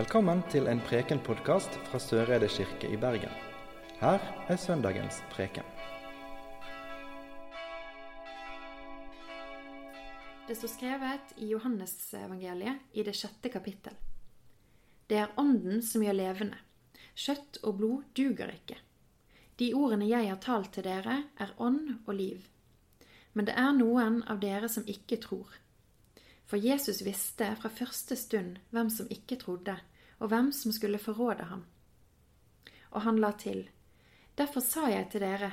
Velkommen til en Preken-podkast fra Søreide kirke i Bergen. Her er søndagens preken. Det står skrevet i Johannesevangeliet i det sjette kapittel. Det er Ånden som gjør levende. Kjøtt og blod duger ikke. De ordene jeg har talt til dere, er ånd og liv. Men det er noen av dere som ikke tror. For Jesus visste fra første stund hvem som ikke trodde, og hvem som skulle forråde ham. Og han la til, Derfor sa jeg til dere,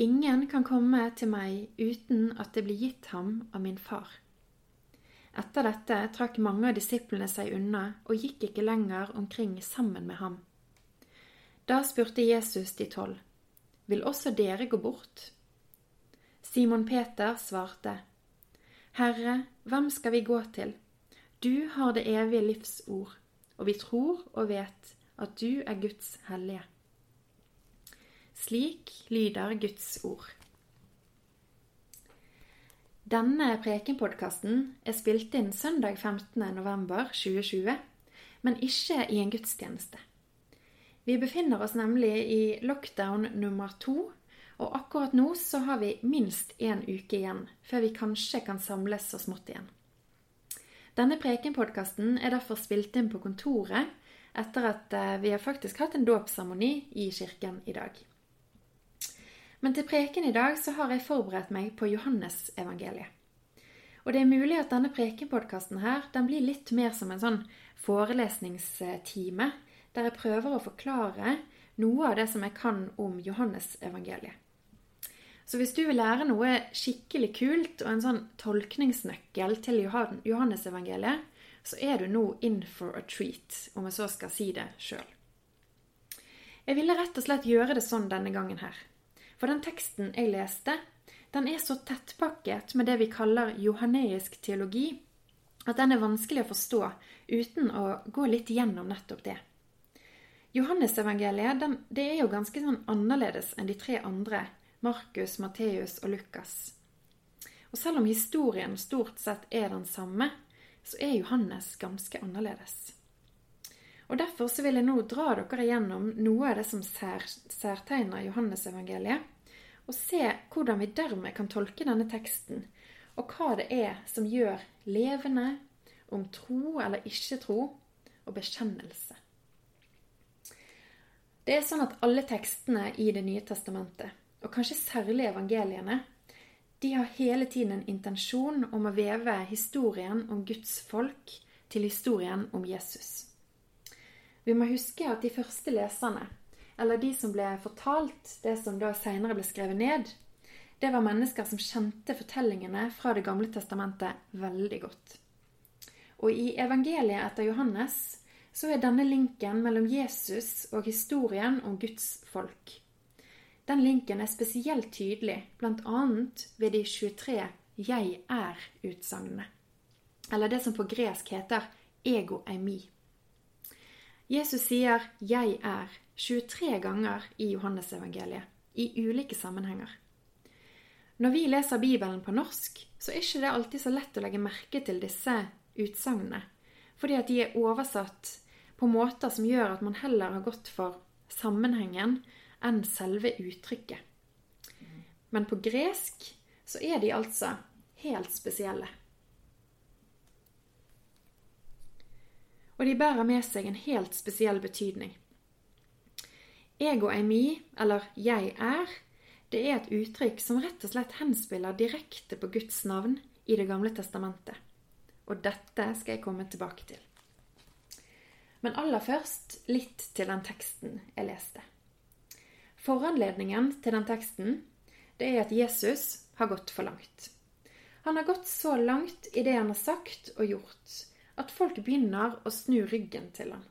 ingen kan komme til meg uten at det blir gitt ham av min far. Etter dette trakk mange av disiplene seg unna og gikk ikke lenger omkring sammen med ham. Da spurte Jesus de tolv, Vil også dere gå bort? Simon Peter svarte, Herre, hvem skal vi gå til? Du har det evige livs ord, og vi tror og vet at du er Guds hellige. Slik lyder Guds ord. Denne prekenpodkasten er spilt inn søndag 15.11.2020, men ikke i en gudstjeneste. Vi befinner oss nemlig i lockdown nummer to og akkurat nå så har vi minst én uke igjen før vi kanskje kan samles så smått igjen. Denne prekenpodkasten er derfor spilt inn på kontoret etter at eh, vi har faktisk hatt en dåpsseremoni i kirken i dag. Men til preken i dag så har jeg forberedt meg på Johannes-evangeliet. Og det er mulig at denne prekenpodkasten her den blir litt mer som en sånn forelesningstime, der jeg prøver å forklare noe av det som jeg kan om Johannesevangeliet. Så hvis du vil lære noe skikkelig kult og en sånn tolkningsnøkkel til Johannesevangeliet, så er du nå in for a treat, om jeg så skal si det sjøl. Jeg ville rett og slett gjøre det sånn denne gangen her. For den teksten jeg leste, den er så tettpakket med det vi kaller johaneisk teologi, at den er vanskelig å forstå uten å gå litt gjennom nettopp det. Johannesevangeliet det er jo ganske sånn annerledes enn de tre andre Markus, Matteus og Lukas. Og selv om historien stort sett er den samme, så er Johannes ganske annerledes. Og Derfor så vil jeg nå dra dere igjennom noe av det som sær, særtegner Johannesevangeliet, og se hvordan vi dermed kan tolke denne teksten, og hva det er som gjør levende om tro eller ikke tro og bekjennelse. Det er sånn at alle tekstene i Det nye testamentet og kanskje særlig evangeliene, de har hele tiden en intensjon om å veve historien om Guds folk til historien om Jesus. Vi må huske at de første leserne, eller de som ble fortalt det som da senere ble skrevet ned, det var mennesker som kjente fortellingene fra Det gamle testamentet veldig godt. Og i evangeliet etter Johannes så er denne linken mellom Jesus og historien om Guds folk. Den linken er spesielt tydelig, bl.a. ved de 23 jeg er-utsagnene. Eller det som på gresk heter ego eimi. Jesus sier 'jeg er' 23 ganger i Johannesevangeliet, i ulike sammenhenger. Når vi leser Bibelen på norsk, så er ikke det alltid så lett å legge merke til disse utsagnene, fordi at de er oversatt på måter som gjør at man heller har gått for sammenhengen enn selve uttrykket. Men på gresk så er de altså helt spesielle. Og de bærer med seg en helt spesiell betydning. Ego eimi, eller jeg er, det er et uttrykk som rett og slett henspiller direkte på Guds navn i Det gamle testamentet. Og dette skal jeg komme tilbake til. Men aller først litt til den teksten jeg leste. Foranledningen til den teksten det er at Jesus har gått for langt. Han har gått så langt i det han har sagt og gjort, at folk begynner å snu ryggen til han.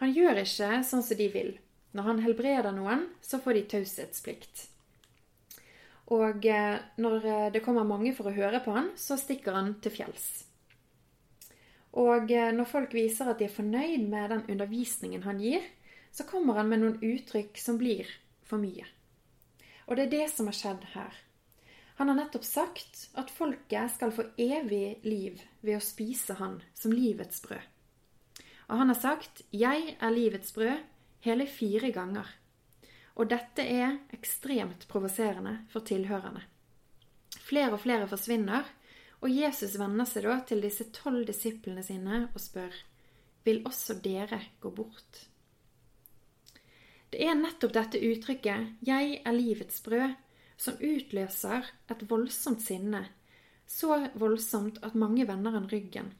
Han gjør ikke sånn som de vil. Når han helbreder noen, så får de taushetsplikt. Og eh, når eh, det kommer mange for å høre på han, så stikker han til fjells. Og eh, når folk viser at de er fornøyd med den undervisningen han gir, så kommer han med noen uttrykk som blir for mye. Og det er det som har skjedd her. Han har nettopp sagt at folket skal få evig liv ved å spise han som livets brød. Og han har sagt 'Jeg er livets brød' hele fire ganger. Og dette er ekstremt provoserende for tilhørerne. Flere og flere forsvinner, og Jesus vender seg da til disse tolv disiplene sine og spør vil også dere gå bort? Det er nettopp dette uttrykket 'jeg er livets brød' som utløser et voldsomt sinne, så voldsomt at mange vender en ryggen.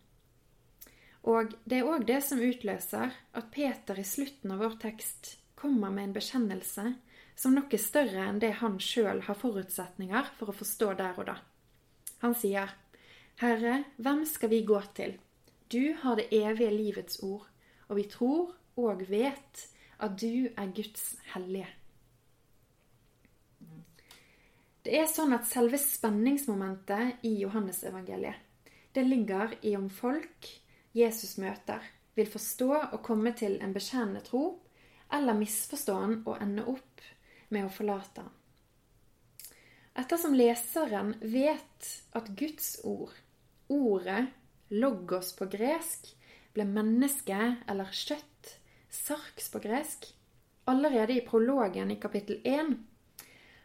Og det er òg det som utløser at Peter i slutten av vår tekst kommer med en bekjennelse som nok er større enn det han sjøl har forutsetninger for å forstå der og da. Han sier, Herre, hvem skal vi gå til? Du har det evige livets ord, og vi tror og vet at du er Guds hellige. Det er sånn at selve spenningsmomentet i Johannesevangeliet, det ligger i om folk Jesus møter, vil forstå og komme til en bekjennende tro, eller misforstå han og ende opp med å forlate han. Ettersom leseren vet at Guds ord, ordet, logos på gresk, ble menneske eller kjøtt, sarks på gresk, allerede i prologen i kapittel 1,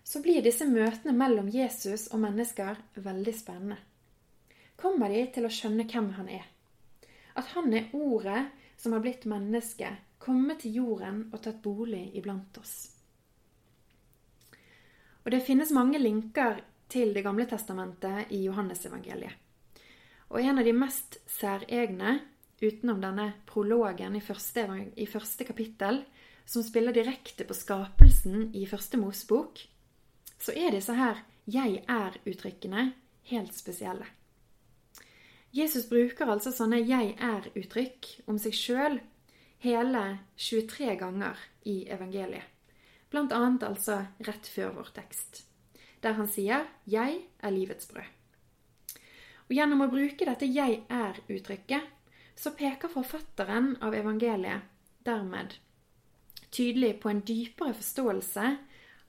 så blir disse møtene mellom Jesus og mennesker veldig spennende. Kommer de til å skjønne hvem han er? At han er ordet som har blitt menneske, kommet til jorden og tatt bolig iblant oss. Og Det finnes mange linker til Det gamle testamentet i Johannesevangeliet. Og en av de mest særegne, utenom denne prologen i første, i første kapittel, som spiller direkte på skapelsen i første Mosebok, så er disse her 'jeg er'-uttrykkene helt spesielle. Jesus bruker altså sånne 'jeg er'-uttrykk om seg sjøl hele 23 ganger i evangeliet. Blant annet altså rett før vår tekst, der han sier 'Jeg er livets brød'. Og Gjennom å bruke dette 'jeg er'-uttrykket, så peker forfatteren av evangeliet dermed tydelig på en dypere forståelse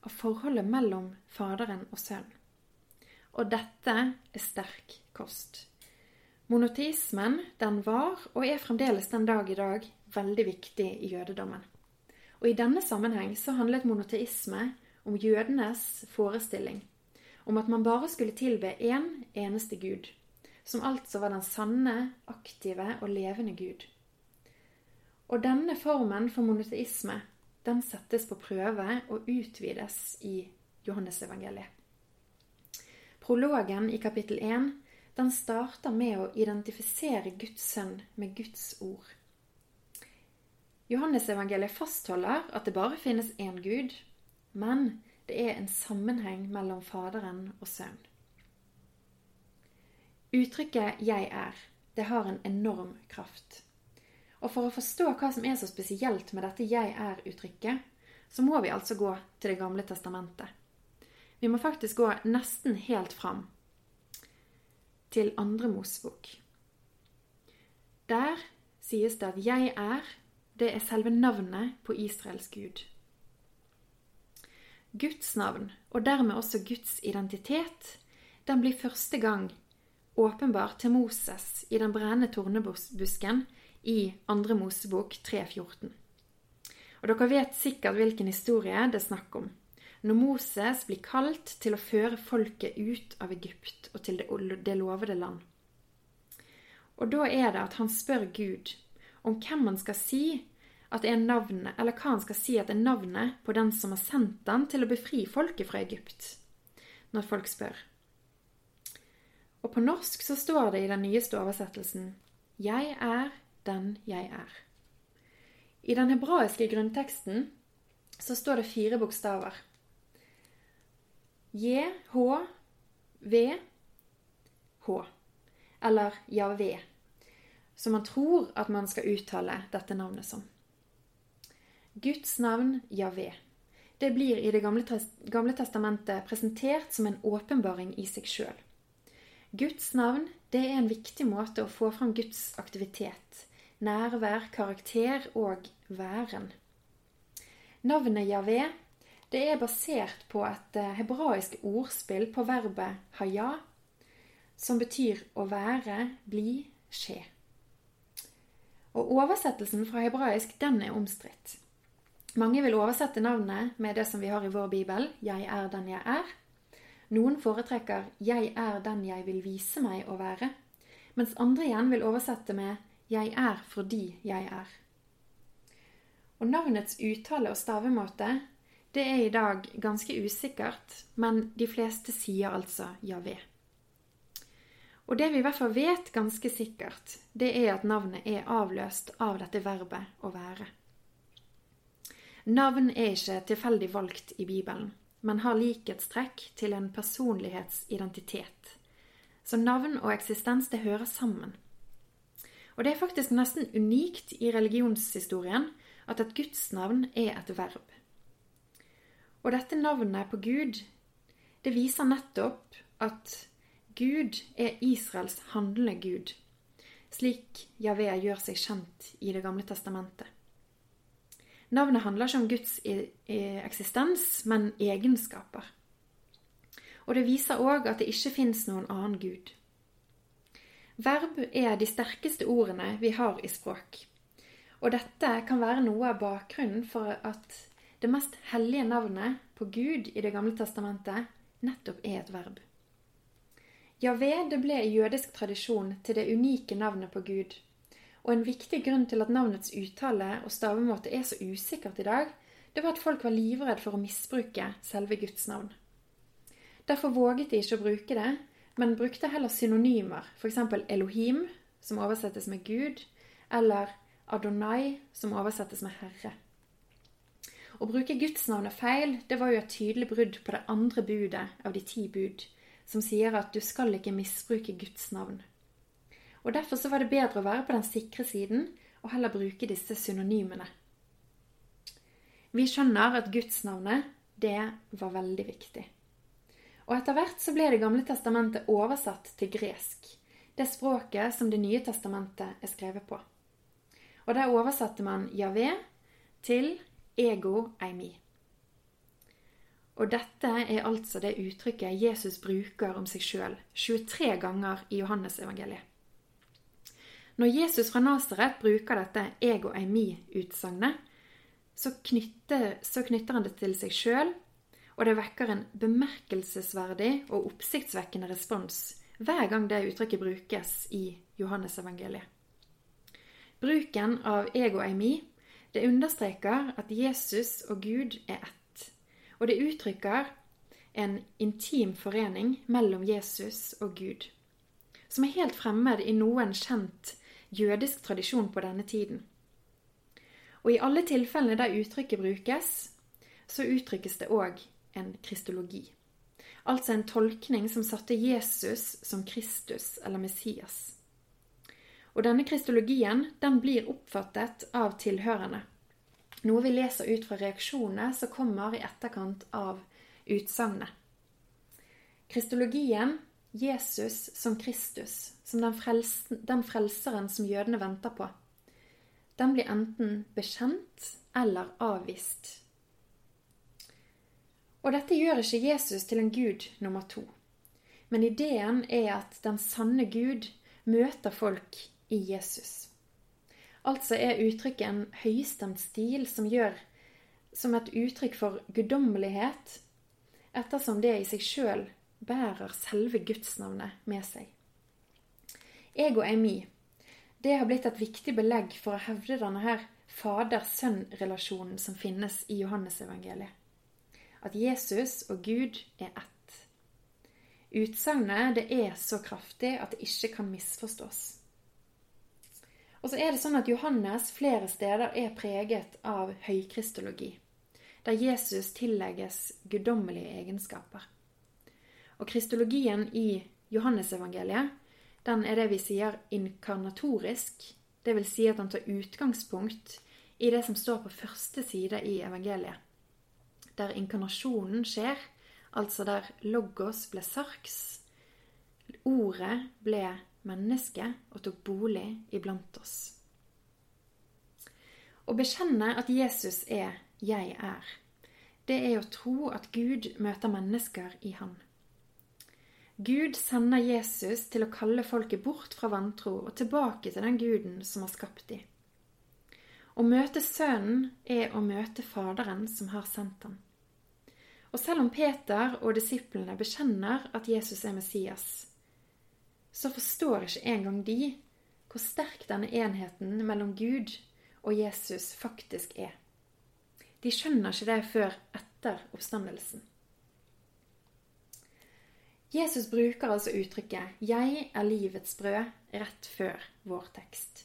av forholdet mellom Faderen og Sønnen. Og dette er sterk kost. Monoteismen den var, og er fremdeles den dag i dag, veldig viktig i jødedommen. Og I denne sammenheng så handlet monoteisme om jødenes forestilling om at man bare skulle tilbe én en eneste gud, som altså var den sanne, aktive og levende Gud. Og denne formen for monoteisme den settes på prøve og utvides i Johannesevangeliet. Prologen i kapittel 1 den starter med å identifisere Guds sønn med Guds ord. Johannesevangeliet fastholder at det bare finnes én Gud, men det er en sammenheng mellom Faderen og Sønnen. Uttrykket 'jeg er' det har en enorm kraft. Og For å forstå hva som er så spesielt med dette 'jeg er'-uttrykket, så må vi altså gå til Det gamle testamentet. Vi må faktisk gå nesten helt fram til andre Mosebok. Der sies det at 'jeg er' det er selve navnet på Israels Gud. Guds navn, og dermed også Guds identitet, den blir første gang åpenbar til Moses i den brennende tornebusken i andre Mosebok 3.14. Og dere vet sikkert hvilken historie det er snakk om når Moses blir kalt til å føre folket ut av Egypt og til det lovede land. Og da er det at han spør Gud om hvem han skal si at er navnet, eller hva han skal si at er navnet på den som har sendt den til å befri folket fra Egypt, når folk spør. Og på norsk så står det i den nyeste oversettelsen Jeg er den jeg er. I den hebraiske grunnteksten så står det fire bokstaver. J-H-V-H, eller Javé, som man tror at man skal uttale dette navnet som. Guds navn Javé. Det blir i Det gamle, testamentet presentert som en åpenbaring i seg sjøl. Guds navn det er en viktig måte å få fram Guds aktivitet, nærvær, karakter og væren. Navnet Javé det er basert på et eh, hebraisk ordspill på verbet haya, som betyr å være, bli, skje. Og oversettelsen fra hebraisk, den er omstridt. Mange vil oversette navnet med det som vi har i vår bibel, 'Jeg er den jeg er'. Noen foretrekker 'Jeg er den jeg vil vise meg å være', mens andre igjen vil oversette med 'Jeg er fordi jeg er'. Og navnets uttale og stavemåte det er i dag ganske usikkert, men de fleste sier altså Javé. Og det vi i hvert fall vet ganske sikkert, det er at navnet er avløst av dette verbet å være. Navn er ikke tilfeldig valgt i Bibelen, men har likhetstrekk til en personlighetsidentitet. Så navn og eksistens, det hører sammen. Og det er faktisk nesten unikt i religionshistorien at et gudsnavn er et verb. Og dette navnet på Gud, det viser nettopp at Gud er Israels handlende Gud, slik Javé gjør seg kjent i Det gamle testamentet. Navnet handler ikke om Guds eksistens, men egenskaper. Og det viser òg at det ikke fins noen annen Gud. Verb er de sterkeste ordene vi har i språk. Og dette kan være noe av bakgrunnen for at det mest hellige navnet på Gud i Det gamle testamentet nettopp er et verb. Javé det ble i jødisk tradisjon til det unike navnet på Gud. Og en viktig grunn til at navnets uttale og stavemåte er så usikkert i dag, det var at folk var livredd for å misbruke selve Guds navn. Derfor våget de ikke å bruke det, men brukte heller synonymer, f.eks. Elohim, som oversettes med Gud, eller Adonai, som oversettes med Herre. Å bruke gudsnavnet feil, det var jo et tydelig brudd på det andre budet av de ti bud, som sier at du skal ikke misbruke Guds navn. Og Derfor så var det bedre å være på den sikre siden og heller bruke disse synonymene. Vi skjønner at gudsnavnet, det var veldig viktig. Og etter hvert så ble Det gamle testamentet oversatt til gresk, det språket som Det nye testamentet er skrevet på. Og der oversatte man Javé til ego eimi. Og dette er altså det uttrykket Jesus bruker om seg sjøl 23 ganger i Johannesevangeliet. Når Jesus fra Nasaret bruker dette 'eg og ei mi'-utsagnet, så, så, knytter han det til seg sjøl, og det vekker en bemerkelsesverdig og oppsiktsvekkende respons hver gang det uttrykket brukes i Johannesevangeliet. Bruken av 'eg og ei mi' det understreker at Jesus og Gud er ett og det uttrykker en intim forening mellom Jesus og Gud, som er helt fremmed i noen kjent jødisk tradisjon på denne tiden. Og i alle tilfellene der uttrykket brukes, så uttrykkes det òg en kristologi. Altså en tolkning som satte Jesus som Kristus eller Messias. Og denne kristologien den blir oppfattet av tilhørende noe vi leser ut fra reaksjonene som kommer i etterkant av utsagnet. Kristologien, Jesus som Kristus, som den, frels den frelseren som jødene venter på, den blir enten bekjent eller avvist. Og dette gjør ikke Jesus til en gud nummer to. Men ideen er at den sanne Gud møter folk i Jesus. Altså er uttrykket en høystemt stil som gjør som et uttrykk for guddommelighet, ettersom det i seg sjøl bærer selve gudsnavnet med seg. Ego eimi, det har blitt et viktig belegg for å hevde denne her fader-sønn-relasjonen som finnes i Johannesevangeliet. At Jesus og Gud er ett. Utsagnet det er så kraftig at det ikke kan misforstås. Og så er det sånn at Johannes flere steder er preget av høykristologi, der Jesus tillegges guddommelige egenskaper. Og kristologien i Johannesevangeliet, den er det vi sier inkarnatorisk. Det vil si at han tar utgangspunkt i det som står på første side i evangeliet. Der inkarnasjonen skjer, altså der logos ble sarks, ordet ble menneske og tok bolig iblant oss. Å bekjenne at Jesus er 'jeg er', det er å tro at Gud møter mennesker i Han. Gud sender Jesus til å kalle folket bort fra vantro og tilbake til den guden som har skapt dem. Å møte Sønnen er å møte Faderen som har sendt ham. Og selv om Peter og disiplene bekjenner at Jesus er Messias, så forstår ikke engang de hvor sterk denne enheten mellom Gud og Jesus faktisk er. De skjønner ikke det før etter oppstandelsen. Jesus bruker altså uttrykket 'Jeg er livets brød' rett før vår tekst.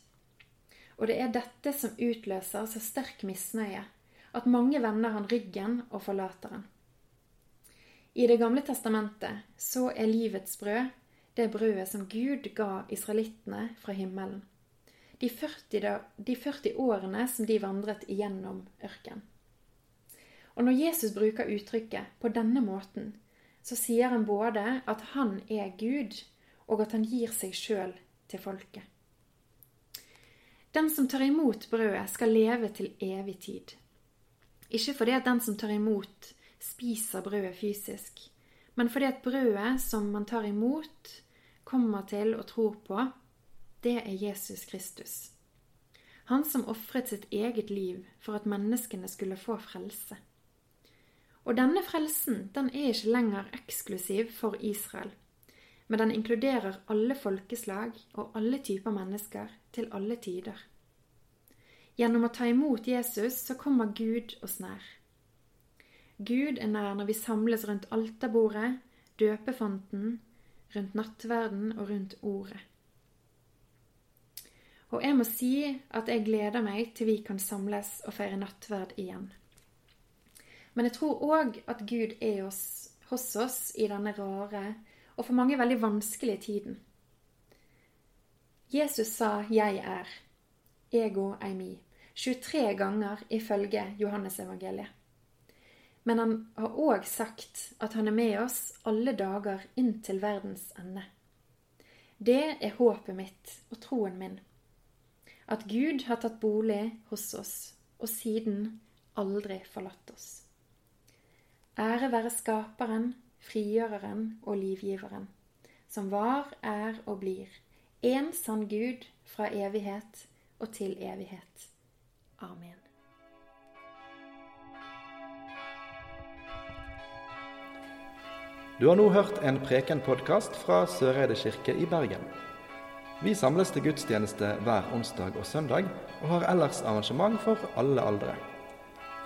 Og det er dette som utløser så sterk misnøye at mange vender han ryggen og forlater han. I Det gamle testamentet så er livets brød det brødet som Gud ga israelittene fra himmelen. De 40, da, de 40 årene som de vandret igjennom ørken. Og når Jesus bruker uttrykket på denne måten, så sier han både at han er Gud, og at han gir seg sjøl til folket. Den som tar imot brødet, skal leve til evig tid. Ikke fordi at den som tar imot, spiser brødet fysisk, men fordi at brødet som man tar imot, kommer til og tror på, det er Jesus Kristus. Han som ofret sitt eget liv for at menneskene skulle få frelse. Og denne frelsen den er ikke lenger eksklusiv for Israel, men den inkluderer alle folkeslag og alle typer mennesker til alle tider. Gjennom å ta imot Jesus så kommer Gud oss nær. Gud er nær når vi samles rundt alterbordet, døpefonten, rundt nattverden og rundt ordet. Og jeg må si at jeg gleder meg til vi kan samles og feire nattverd igjen. Men jeg tror òg at Gud er hos, hos oss i denne rare og for mange veldig vanskelige tiden. Jesus sa 'Jeg er', ego eimi, 23 ganger ifølge Johannesevangeliet. Men han har òg sagt at han er med oss alle dager inn til verdens ende. Det er håpet mitt og troen min. At Gud har tatt bolig hos oss, og siden aldri forlatt oss. Ære være Skaperen, Frigjøreren og Livgiveren, som var, er og blir, én sann Gud fra evighet og til evighet. Amen. Du har nå hørt en Preken-podkast fra Søreide kirke i Bergen. Vi samles til gudstjeneste hver onsdag og søndag, og har ellers arrangement for alle aldre.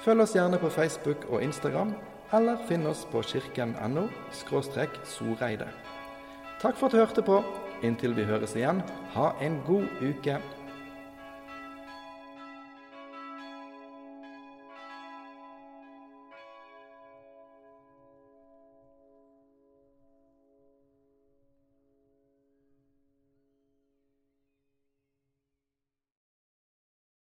Følg oss gjerne på Facebook og Instagram eller finn oss på kirken.no soreide. Takk for at du hørte på. Inntil vi høres igjen, ha en god uke.